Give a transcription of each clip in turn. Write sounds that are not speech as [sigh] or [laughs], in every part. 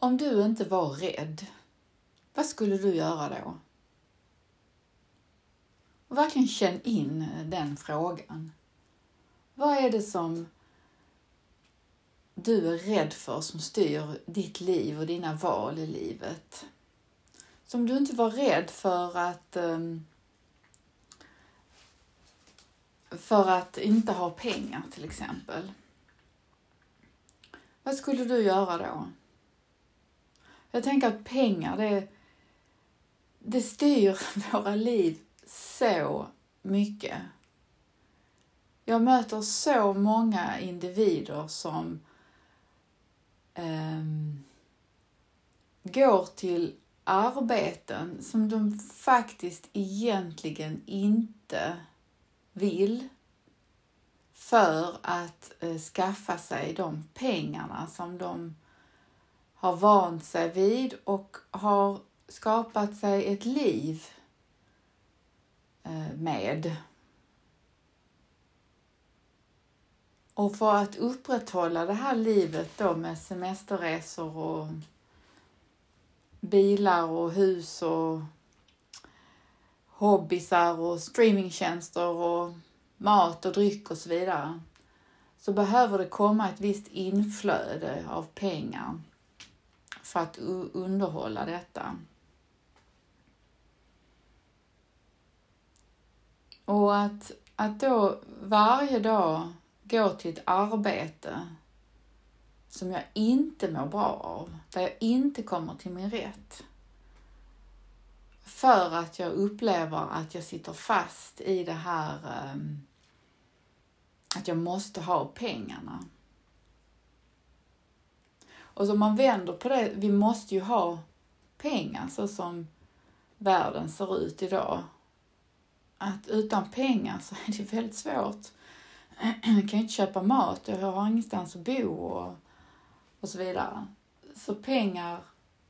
Om du inte var rädd, vad skulle du göra då? Och verkligen känn in den frågan. Vad är det som du är rädd för som styr ditt liv och dina val i livet? Så om du inte var rädd för att ehm, för att inte ha pengar till exempel. Vad skulle du göra då? Jag tänker att pengar, det, det styr [laughs] våra liv så mycket. Jag möter så många individer som eh, går till arbeten som de faktiskt egentligen inte vill för att eh, skaffa sig de pengarna som de har vant sig vid och har skapat sig ett liv eh, med. Och för att upprätthålla det här livet då med semesterresor och bilar och hus och hobbysar och streamingtjänster och mat och dryck och så vidare så behöver det komma ett visst inflöde av pengar för att underhålla detta. Och att, att då varje dag gå till ett arbete som jag inte mår bra av, där jag inte kommer till min rätt. För att jag upplever att jag sitter fast i det här ehm, att jag måste ha pengarna. Och så man vänder på det, vi måste ju ha pengar så som världen ser ut idag. Att utan pengar så är det väldigt svårt. Jag kan inte köpa mat, jag har ingenstans att bo och, och så vidare. Så pengar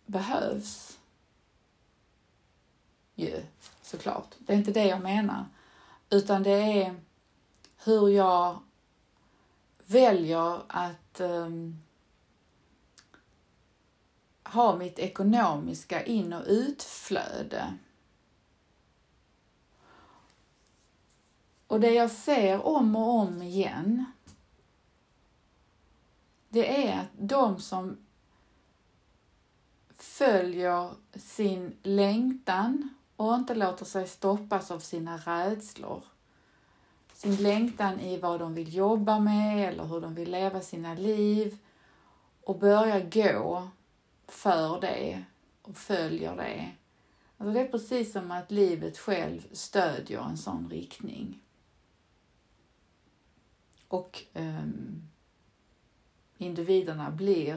behövs ju såklart. Det är inte det jag menar. Utan det är hur jag väljer att um, ha mitt ekonomiska in och utflöde. Och det jag ser om och om igen, det är att de som följer sin längtan och inte låter sig stoppas av sina rädslor, sin längtan i vad de vill jobba med eller hur de vill leva sina liv och börjar gå för det och följer det. Alltså det är precis som att livet själv stödjer en sån riktning. Och um, individerna blir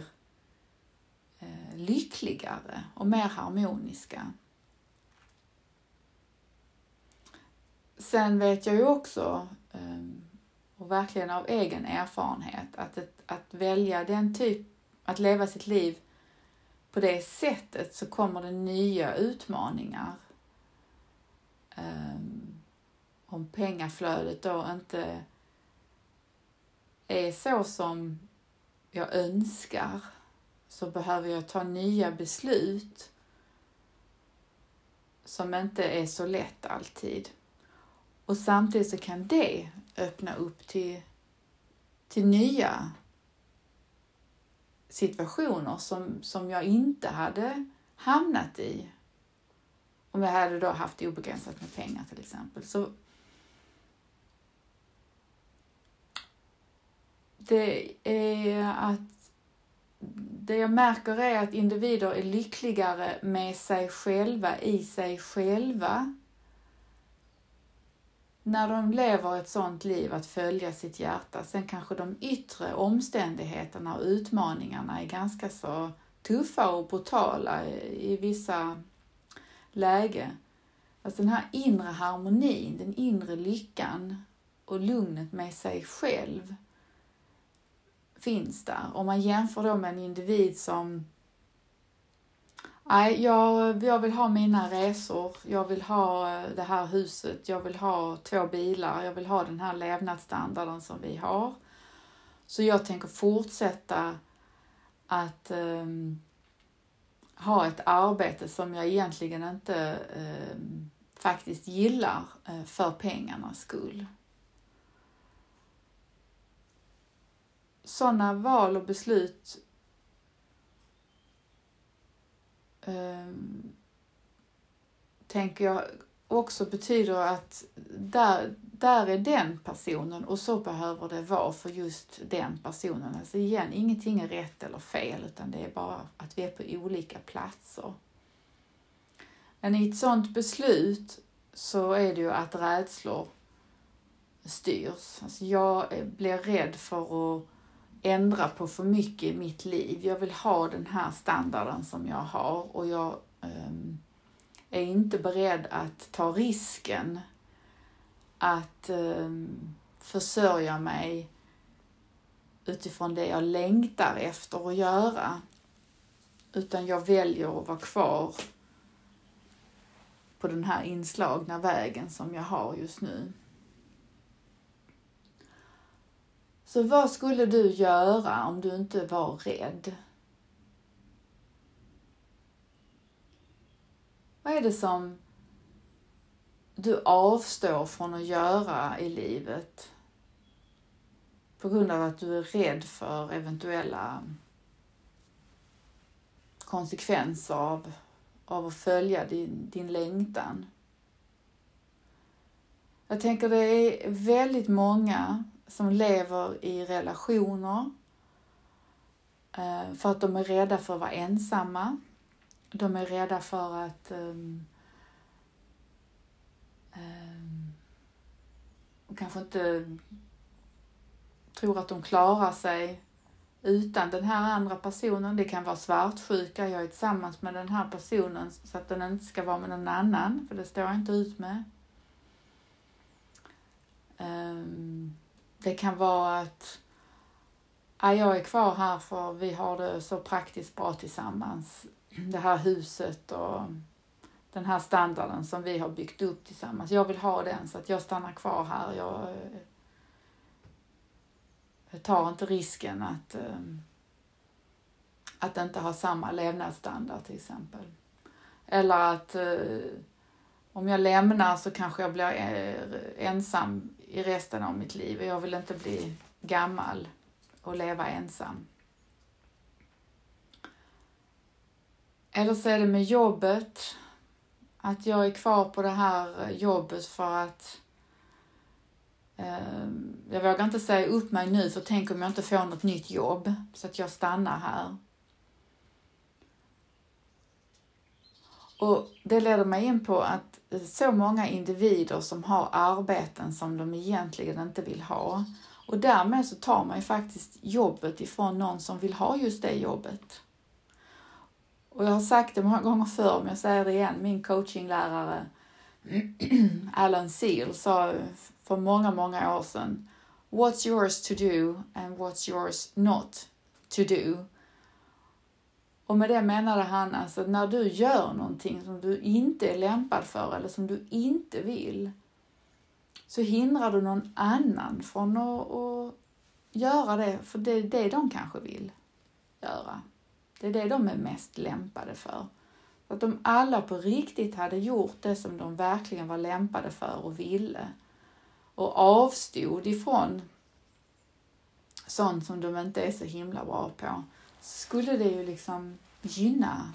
uh, lyckligare och mer harmoniska. Sen vet jag ju också, ehm, och verkligen av egen erfarenhet, att, ett, att välja den typ, att leva sitt liv på det sättet så kommer det nya utmaningar. Ehm, om pengaflödet då inte är så som jag önskar så behöver jag ta nya beslut som inte är så lätt alltid. Och samtidigt så kan det öppna upp till, till nya situationer som, som jag inte hade hamnat i om jag hade då haft obegränsat med pengar till exempel. Så det är att det jag märker är att individer är lyckligare med sig själva, i sig själva, när de lever ett sådant liv att följa sitt hjärta. Sen kanske de yttre omständigheterna och utmaningarna är ganska så tuffa och brutala i vissa lägen. Alltså den här inre harmonin, den inre lyckan och lugnet med sig själv finns där. Om man jämför då med en individ som Nej, jag, jag vill ha mina resor, jag vill ha eh, det här huset, jag vill ha två bilar, jag vill ha den här levnadsstandarden som vi har. Så jag tänker fortsätta att um, ha ett arbete som jag egentligen inte um, faktiskt gillar uh, för pengarnas skull. Sådana val och beslut eh, tänker jag också betyder att där, där är den personen och så behöver det vara för just den personen. Alltså igen, ingenting är rätt eller fel utan det är bara att vi är på olika platser. Men i ett sådant beslut så är det ju att rädslor styrs. Alltså jag blir rädd för att ändra på för mycket i mitt liv. Jag vill ha den här standarden som jag har och jag um, är inte beredd att ta risken att um, försörja mig utifrån det jag längtar efter att göra. Utan jag väljer att vara kvar på den här inslagna vägen som jag har just nu. Så vad skulle du göra om du inte var rädd? Vad är det som du avstår från att göra i livet på grund av att du är rädd för eventuella konsekvenser av, av att följa din, din längtan? Jag tänker det är väldigt många som lever i relationer eh, för att de är rädda för att vara ensamma. De är rädda för att um, um, kanske inte tror att de klarar sig utan den här andra personen. Det kan vara svartsjuka, jag är tillsammans med den här personen så att den inte ska vara med någon annan, för det står jag inte ut med. Um, det kan vara att ja, jag är kvar här för vi har det så praktiskt bra tillsammans. Det här huset och den här standarden som vi har byggt upp tillsammans. Jag vill ha den så att jag stannar kvar här. Jag, jag tar inte risken att, eh, att inte ha samma levnadsstandard till exempel. Eller att eh, om jag lämnar så kanske jag blir eh, ensam i resten av mitt liv och jag vill inte bli gammal och leva ensam. Eller så är det med jobbet, att jag är kvar på det här jobbet för att eh, jag vågar inte säga upp mig nu för tänk om jag inte får något nytt jobb så att jag stannar här. Och det leder mig in på att så många individer som har arbeten som de egentligen inte vill ha. Och därmed så tar man ju faktiskt jobbet ifrån någon som vill ha just det jobbet. Och jag har sagt det många gånger förr, men jag säger det igen. Min coachinglärare [clears throat] Alan Seal sa för många, många år sedan What's yours to do and what's yours not to do? Och med det menade han alltså när du gör någonting som du inte är lämpad för eller som du inte vill så hindrar du någon annan från att, att göra det, för det är det de kanske vill göra. Det är det de är mest lämpade för. Så att om alla på riktigt hade gjort det som de verkligen var lämpade för och ville och avstod ifrån sånt som de inte är så himla bra på skulle det ju liksom gynna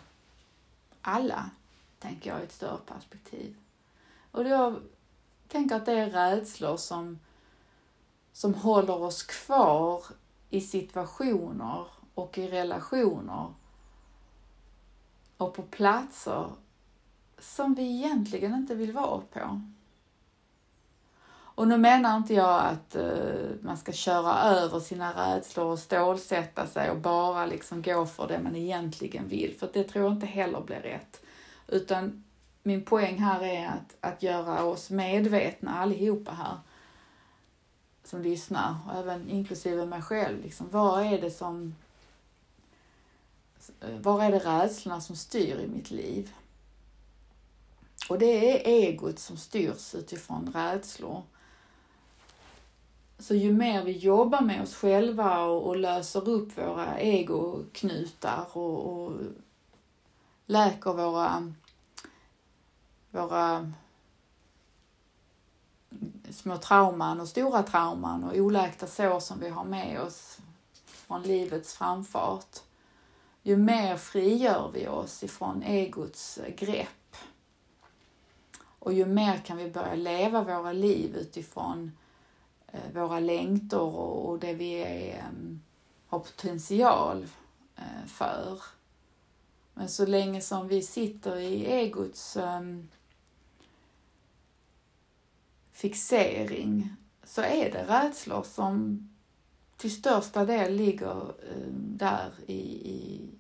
alla, tänker jag i ett större perspektiv. Och jag tänker att det är rädslor som, som håller oss kvar i situationer och i relationer och på platser som vi egentligen inte vill vara på. Och nu menar inte jag att uh, man ska köra över sina rädslor och stålsätta sig och bara liksom gå för det man egentligen vill, för det tror jag inte heller blir rätt. Utan min poäng här är att, att göra oss medvetna allihopa här som lyssnar, och även inklusive mig själv. Liksom, vad är det som... Eh, var är det rädslorna som styr i mitt liv? Och det är egot som styrs utifrån rädslor. Så ju mer vi jobbar med oss själva och, och löser upp våra egoknutar och, och läker våra, våra små trauman och stora trauman och oläkta sår som vi har med oss från livets framfart, ju mer frigör vi oss ifrån egots grepp. Och ju mer kan vi börja leva våra liv utifrån eh, Eh, våra längtor och det vi är, ehm, har potential eh, för. Men så länge som vi sitter i egots ehm, fixering så är det rädslor som till största del ligger ehm, där i, i,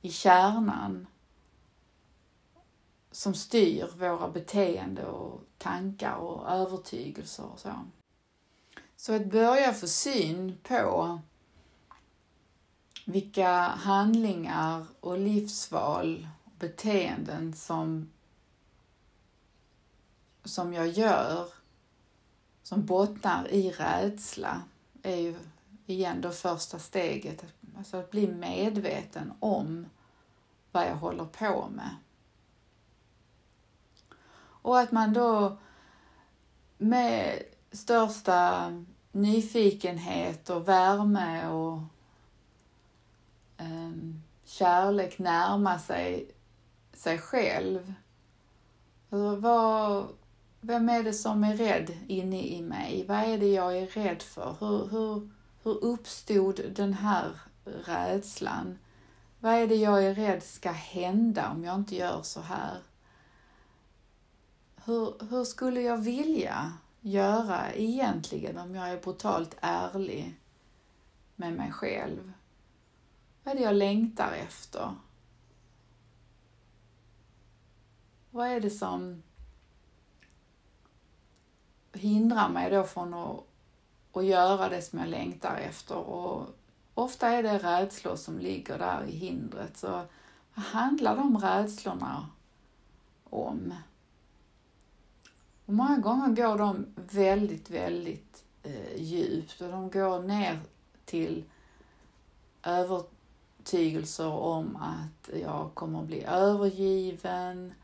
i kärnan som styr våra beteende och tankar och övertygelser och så. Så att börja få syn på vilka handlingar och livsval och beteenden som, som jag gör som bottnar i rädsla är ju igen då första steget. Alltså att bli medveten om vad jag håller på med. Och att man då med största nyfikenhet och värme och um, kärlek närma sig sig själv. Alltså, vad, vem är det som är rädd inne i mig? Vad är det jag är rädd för? Hur, hur, hur uppstod den här rädslan? Vad är det jag är rädd ska hända om jag inte gör så här? Hur, hur skulle jag vilja göra egentligen om jag är brutalt ärlig med mig själv? Vad är det jag längtar efter? Vad är det som hindrar mig då från att, att göra det som jag längtar efter? Och ofta är det rädslor som ligger där i hindret. Så vad handlar de rädslorna om? Och många gånger går de väldigt, väldigt eh, djupt och de går ner till övertygelser om att jag kommer att bli övergiven,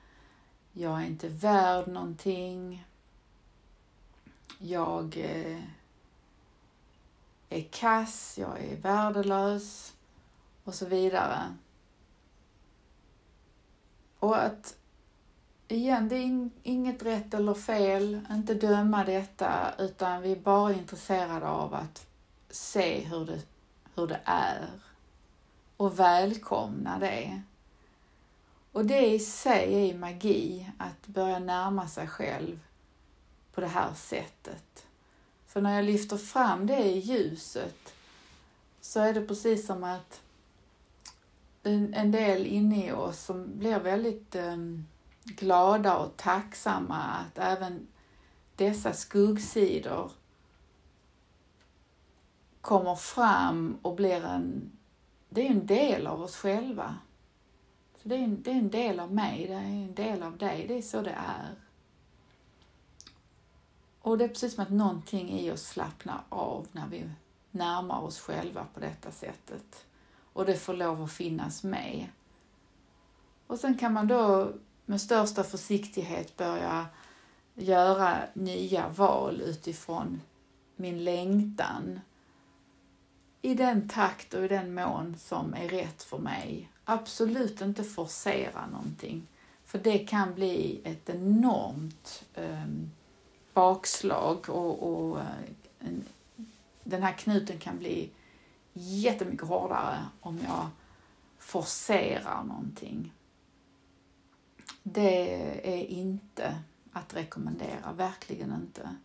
jag är inte värd någonting, jag eh, är kass, jag är värdelös och så vidare. Och att igen, det är inget rätt eller fel, inte döma detta, utan vi är bara intresserade av att se hur det, hur det är och välkomna det. Och det i sig är magi, att börja närma sig själv på det här sättet. För när jag lyfter fram det i ljuset så är det precis som att en del inne i oss som blir väldigt um, glada och tacksamma att även dessa skuggsidor kommer fram och blir en det är en del av oss själva. Så det är, en, det är en del av mig, det är en del av dig, det är så det är. Och det är precis som att någonting i oss slappnar av när vi närmar oss själva på detta sättet. Och det får lov att finnas med. Och sen kan man då med största försiktighet börja göra nya val utifrån min längtan i den takt och i den mån som är rätt för mig. Absolut inte forcera någonting, för det kan bli ett enormt eh, bakslag och, och eh, en, den här knuten kan bli jättemycket hårdare om jag forcerar någonting. Det är inte att rekommendera, verkligen inte.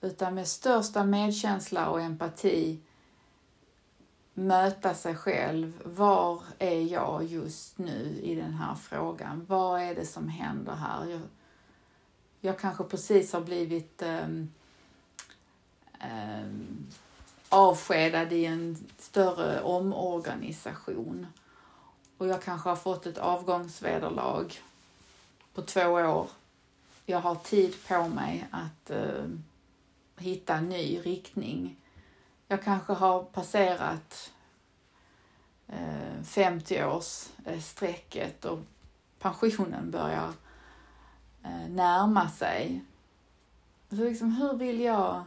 Utan med största medkänsla och empati möta sig själv. Var är jag just nu i den här frågan? Vad är det som händer här? Jag, jag kanske precis har blivit um, um, avskedad i en större omorganisation och jag kanske har fått ett avgångsvederlag på två år. Jag har tid på mig att eh, hitta en ny riktning jag kanske har passerat eh, 50-årsstrecket och pensionen börjar eh, närma sig. Så liksom, hur vill jag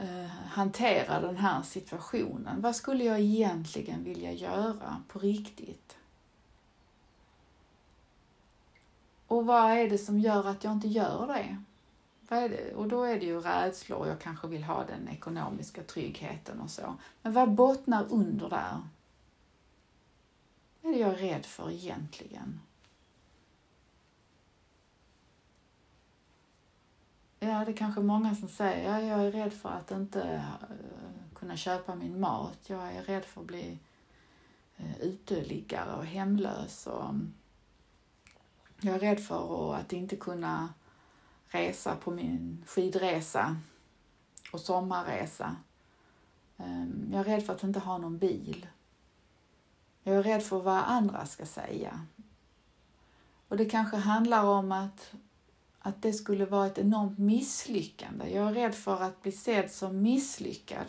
eh, hantera den här situationen? Vad skulle jag egentligen vilja göra på riktigt? Och vad är det som gör att jag inte gör det? Vad är det? Och då är det ju rädslor, jag kanske vill ha den ekonomiska tryggheten och så. Men vad bottnar under där? Vad är det jag är rädd för egentligen? Ja, det är kanske många som säger, ja, jag är rädd för att inte eh, kunna köpa min mat. Jag är rädd för att bli eh, uteliggare och hemlös. Och, mm, jag är rädd för att inte kunna resa på min skidresa och sommarresa. Ehm, jag är rädd för att inte ha någon bil. Jag är rädd för vad andra ska säga. Och det kanske handlar om att att det skulle vara ett enormt misslyckande. Jag är rädd för att bli sedd som misslyckad,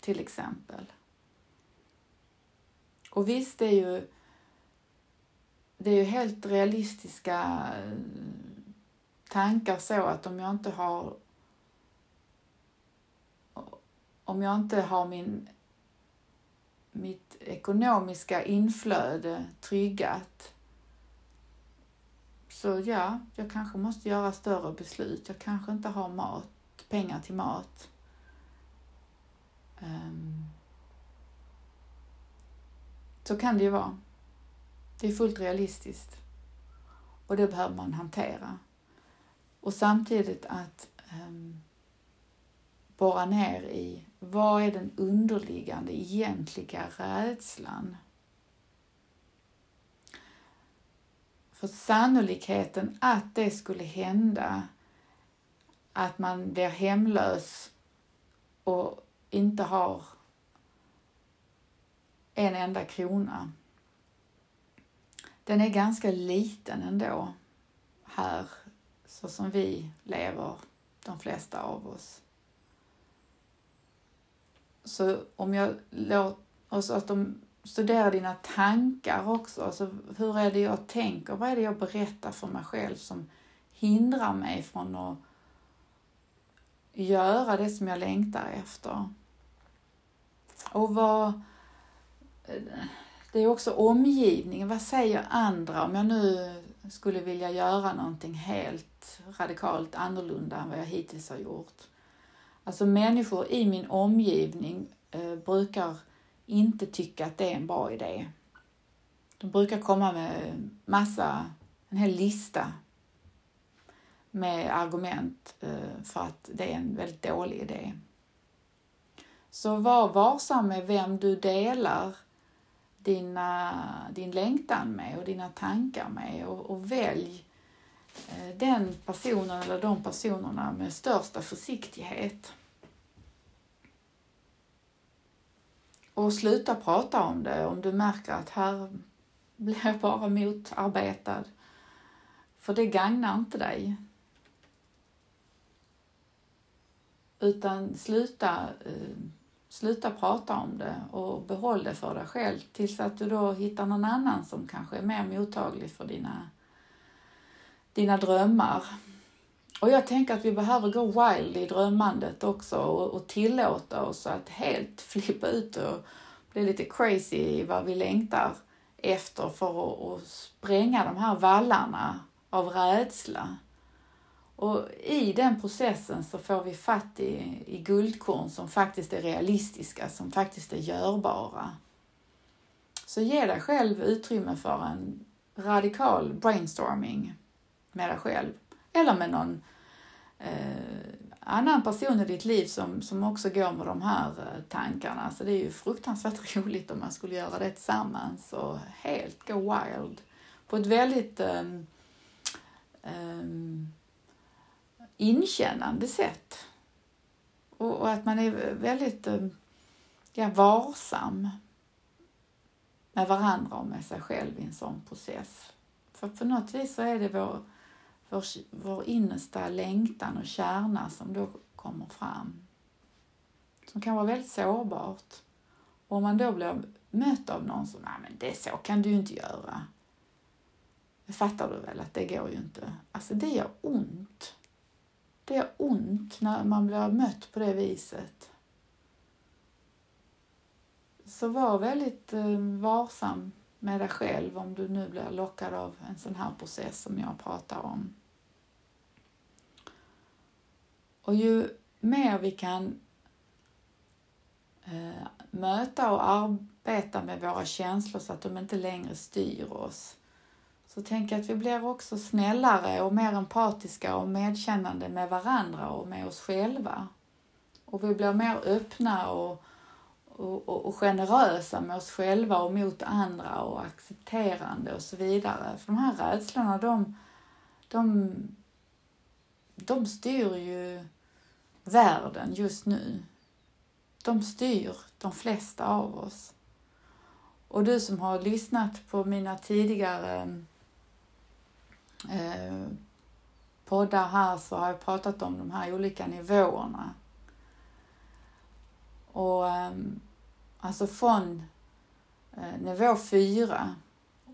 till exempel. Och visst, det är ju, det är ju helt realistiska eh, tankar så att om jag inte har om jag inte har min, mitt ekonomiska inflöde tryggat så ja, jag kanske måste göra större beslut. Jag kanske inte har mat, pengar till mat. Um, så kan det ju vara. Det är fullt realistiskt. Och det behöver man hantera. Och samtidigt att um, borra ner i vad är den underliggande egentliga rädslan? För sannolikheten att det skulle hända, att man blir hemlös och inte har en enda krona, den är ganska liten ändå här, så som vi lever, de flesta av oss. Så om jag låter, oss att de studera dina tankar också. Alltså, hur är det jag tänker? Vad är det jag berättar för mig själv som hindrar mig från att göra det som jag längtar efter? Och vad... Det är också omgivningen. Vad säger andra om jag nu skulle vilja göra någonting helt radikalt annorlunda än vad jag hittills har gjort? Alltså människor i min omgivning eh, brukar inte tycka att det är en bra idé. De brukar komma med massa, en hel lista med argument eh, för att det är en väldigt dålig idé. Så var varsam med vem du delar dina, din längtan med och dina tankar med och, och välj eh, den personen eller de personerna med största försiktighet. Och sluta prata om det om du märker att här blir jag bara motarbetad. För det gagnar inte dig. Utan sluta, eh, sluta prata om det och behåll det för dig själv tills att du då hittar någon annan som kanske är mer mottaglig för dina, dina drömmar. Och jag tänker att vi behöver gå wild i drömmandet också och, och tillåta oss att helt [laughs] flippa ut och bli lite crazy i vad vi längtar efter för att, att spränga de här vallarna av rädsla. Och i den processen så får vi fatt i, i guldkorn som faktiskt är realistiska, som faktiskt är görbara. Så ge dig själv utrymme för en radikal brainstorming med dig själv eller med någon eh, annan person i ditt liv som, som också går med de här eh, tankarna. Så det är ju fruktansvärt [laughs] roligt om man skulle göra det tillsammans och helt gå wild på ett väldigt um, um, inkännande sätt. Och, och, att man är väldigt um, ja, varsam med varandra och med sig själv i en sån process. För på något vis så är det vår vår, vår innersta längtan och kärna som då kommer fram. Som kan vara väldigt sårbart. Och om man då blir mött av någon som, nej men det så kan du ju inte göra. Det fattar du väl att det går ju inte. Alltså det gör ont. Det gör ont när man blir mött på det viset. Så var väldigt eh, varsam med dig själv om du nu blir lockad av en sån här process som jag pratar om. Och ju mer vi kan eh, möta och arbeta med våra känslor så att de inte längre styr oss, så tänk att vi blir också snällare och mer empatiska och medkännande med varandra och med oss själva. Och vi blir mer öppna och, och, och, generösa med oss själva och mot andra och accepterande och så vidare. För de här rädslorna, de, de, de styr ju världen just nu. De styr de flesta av oss. Och du som har lyssnat på mina tidigare eh, poddar här så har jag pratat om de här olika nivåerna. Och eh, alltså från eh, nivå fyra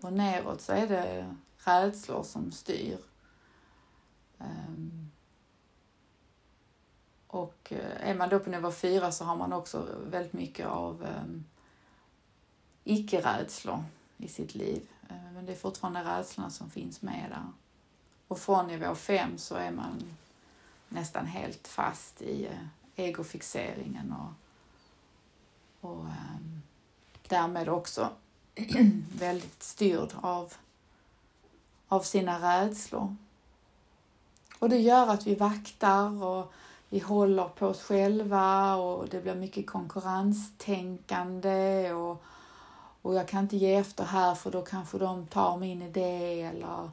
och neråt så är det rädslor som styr. Eh, och eh, är man då på nivå fyra så har man också väldigt mycket av um, icke-rädslor i sitt liv. Eh, men det är fortfarande rädslorna som finns med där. Och från nivå fem så är man nästan helt fast i eh, egofixeringen och, och um, därmed också [clears throat] väldigt styrd av, av sina rädslor. Och det gör att vi vaktar och vi håller på oss själva och det blir mycket konkurrenstänkande och, och jag kan inte ge efter här för då kanske de tar min idé eller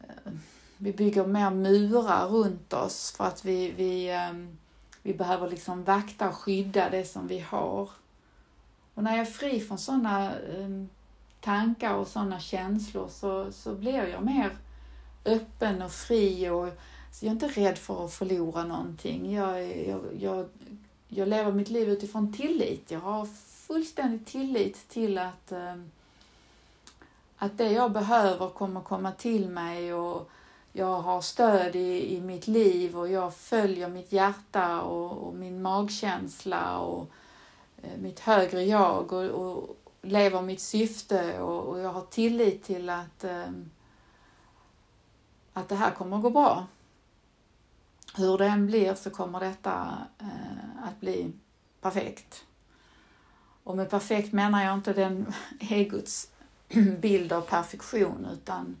eh, vi bygger mer murar runt oss för att vi, vi, ehm, vi behöver liksom vakta och skydda det som vi har. Och när jag är fri från sådana ehm, tankar och sådana känslor så, så blir jag mer öppen och fri och så jag är inte rädd för att förlora någonting. Jag, jag, jag, jag lever mitt liv utifrån tillit. Jag har fullständig tillit till att, ehm, att det jag behöver kommer komma till mig och jag har stöd i, i mitt liv och jag följer mitt hjärta och, och min magkänsla och eh, mitt högre jag och, och lever mitt syfte och, och, jag har tillit till att, ehm, att det här kommer att gå bra hur det än blir så kommer detta eh, att bli perfekt. Och med perfekt menar jag inte den [clears throat] egots [clears throat] bild av perfektion utan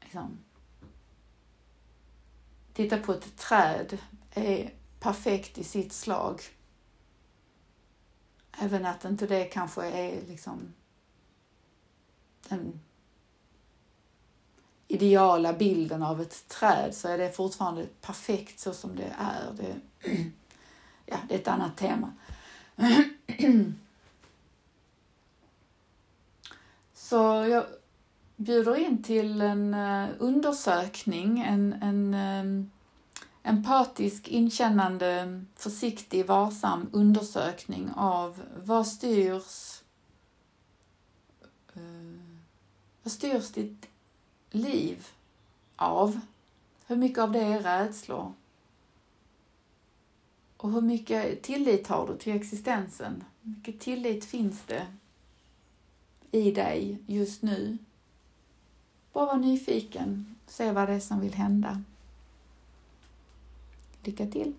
liksom, titta på ett träd är perfekt i sitt slag. Även att inte det kanske är liksom den ideala bilden av ett träd så är det fortfarande perfekt så som det är. Det, [clears throat] ja, det är ett annat tema. [clears throat] Så jag bjuder in till en eh, undersökning, en, en eh, empatisk, inkännande, försiktig, varsam undersökning av vad styrs eh, vad styrs ditt liv av? Hur mycket av det är rädslor? Och hur mycket tillit har du till existensen? Hur mycket tillit finns det i dig just nu? Bara var nyfiken, se vad det är som vill hända. Lycka till!